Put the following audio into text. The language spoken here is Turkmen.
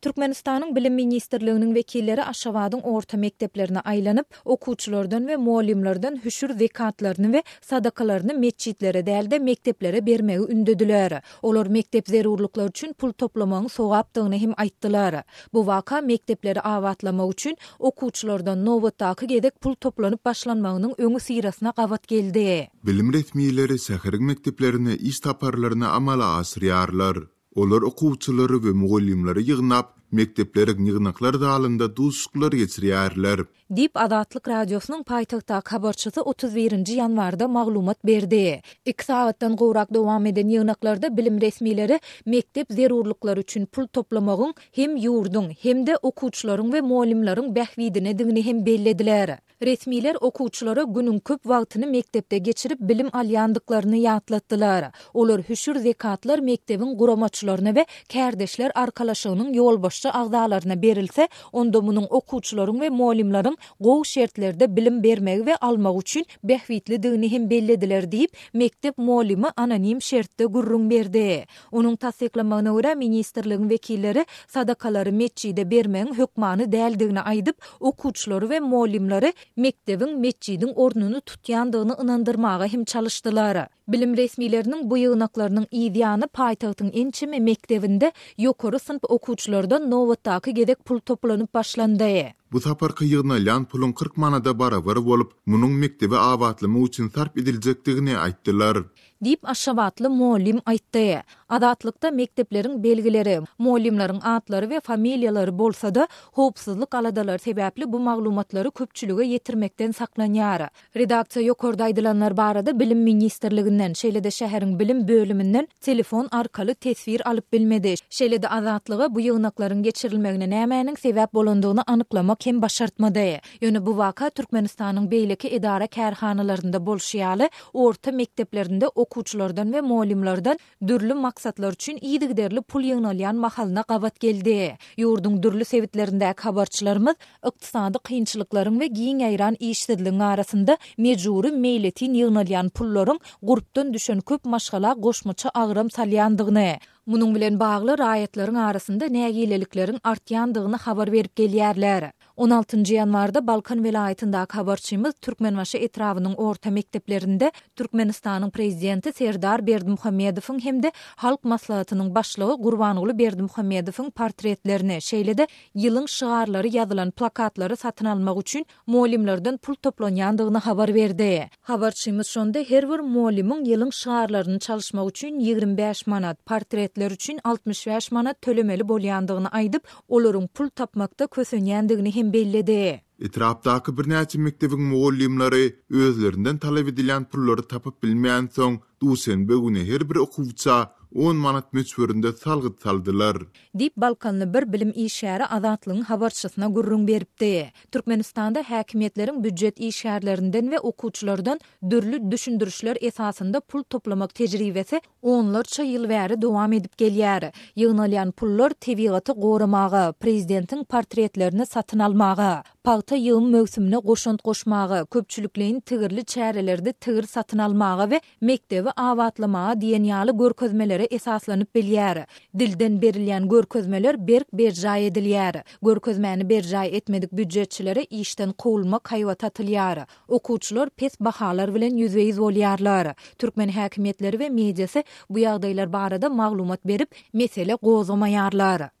Türkmenistanyň Bilim ministrliginiň wekilleri Aşgabadyň orta mekdeplerine aýlanyp, okuwçylardan we mugallymlardan hüşür zekatlaryny we sadakalaryny metjitlere däl-de, mekdeplere bermegi ündediler. Olar mekdep zerurlyklary üçin pul toplamagyň sogapdygyny hem aýtdylar. Bu waka mekdepleri abatlamak üçin okuwçylardan nobatdaky gezek pul toplanyp başlanmagynyň öňüsyrasyna gabat geldi. Bilim resmileri şäheriň mekdeplerine iş saparlaryny amala aşyrýarlar. Olar okuwçylary we mugallymlary ýygnap, mekdepleriň ýygnaklar zalynda duşuşyklar geçirýärler. Diýip, Azatlyk Radiosynyň paýtagtdaky habarçysy otuz birinji ýanwarda maglumat berdi. Iki sagatdan gowrak dowam eden ýygnaklarda bilim resmileri mekdep zerurlyklary üçin pul toplamagyň hem ýurduň, hem-de okuwçylaryň we mugallymlaryň bähbidine-digini hem bellediler. Resmiler okuwçylara günüň köp wagtyny mekdepde geçirip bilim alýandyklaryny ýatlatdylar. Olar hüşür zekatlar mekdebiň guramaçylaryna we kärdeşler arkalaşygynyň ýolbaşçy agzalaryna berilse, onda munuň okuwçylaryň we mugallymlaryň gowy şertlerde bilim bermegi we almagy üçin bähbitlidigini hem bellediler diýip, mekdep mugallymy anonim şertde gürrüň berdi. Onuň tassyklamagyna görä, ministrligiň wekilleri sadakalary metjide bermegiň hökmany däldigini aýdyp, okuwçylary we mugallymlary mekdebiň metjidiň ornuny tutýandygyny ynandyrmaga hem çalyşdylar. Bilim resmileriniň bu ýygnaklarynyň yz ýany paýtagtyň ençeme mekdebinde ýokary synp okuwçylardan nobatdaky gezek pul toplanyp başlandy. Bu saparky ýygnalýan puluň kyrk manada barabar bolup, munuň mekdebi abatlamak üçin sarp ediljekdigini aýtdylar. Diýip, aşgabatly mugallym aýtdy. Azatlykda mekdepleriň belgileri, mugallymlaryň atlary we familiýalary bolsa-da, howpsuzlyk aladalary sebäpli bu maglumatlary köpçülige ýetirmekden saklanýar. Redaksiýa ýokarda aýdylanlar barada Bilim ministrliginden, şeýle-de şäheriň bilim bölüminden telefon arkaly teswir alyp bilmedi. Şeýle-de Azatlyga bu ýygnaklaryň geçirilmegine nämäniň sebäp bolandygyny anyklamak hem başartmady. Ýöne bu waka Türkmenistanyň beýleki edara-kärhanalarynda bolşy ýaly, orta mekdeplerinde okuwçylardan we mugallymlardan dürli maksatlar üçin yzygiderli pul ýygnalýan mahalyna gabat geldi. Ýurduň dürli sebitlerindäki habarçylarymyz ykdysady kynçylyklaryň we giň ýaýran işsizligiň arasynda mejbury meýletin ýygnalýan pullaryň gurpdan düşen köp maşgala goşmaça agram salýandygyny, munuň bilen bagly raýatlaryň arasynda nägilelikleriň artýandygyny habar berip gelýärler. On altynjy ýanwarda Balkan welaýatyndaky habarçymyz Türkmenbaşy etrabynyň orta mekdeplerinde Türkmenistanyň Prezidenti Serdar Berdimuhamedowyň hem-de Halk Maslahatynyň Başlygy Gurbanguly Berdimuhamedowyň portretlerini, şeýle-de ýylyň şygarlary ýazylan plakatlary satyn almak üçin mugallymlardan pul toplanýandygyny habar berdi. Habarçymyz şonda her bir mugallymyň ýylyň şygarlaryny çalyşmak üçin ýigrimi bäş manat, portretler üçin altmyş bäş manat tölemeli bolýandygyny aýdyp, olaryň pul tapmakda kösenýändigini hem belledi. Etrapdaky birnäçe mekdebiň mugallymlary özlerinden talap edilýän pullary tapyp bilmänsoň, Duşenbe güni her bir okuwça on manat möçberinde salgyt saldylar. Diýip, balkanly bir bilim işgäri Azatlygyň habarçysyna gürrüň beripdi. Türkmenistanda häkimiýetleriň býujet işgärlerinden we okuwçylardan dürli düşündirişler esasynda pul toplamak tejribesi onlarça ýyl bäri dowam edip gelýär. Ýygnalýan pullar tebigaty goramaga, prezidentiň portretlerini satyn almaga, pagta ýygym möwsümine goşant goşmaga, köpçülikleýin tigirli çärelerde tigir satyn almaga we mekdebi abatlamaga diýen ýaly görkezmelere esaslanyp bilýär. Dilden berilýän görkezmeler berk berjaý edilýär. Görkezmäni berjaý etmedik býujetçilere işden kowulmak haýbaty atylýar. Okuwçylar pes bahalar bilen ýüzbe-ýüz bolýarlar. Türkmen häkimiýetleri we mediasy bu ýagdaýlar barada maglumat berip, mesele gozgamaýarlar.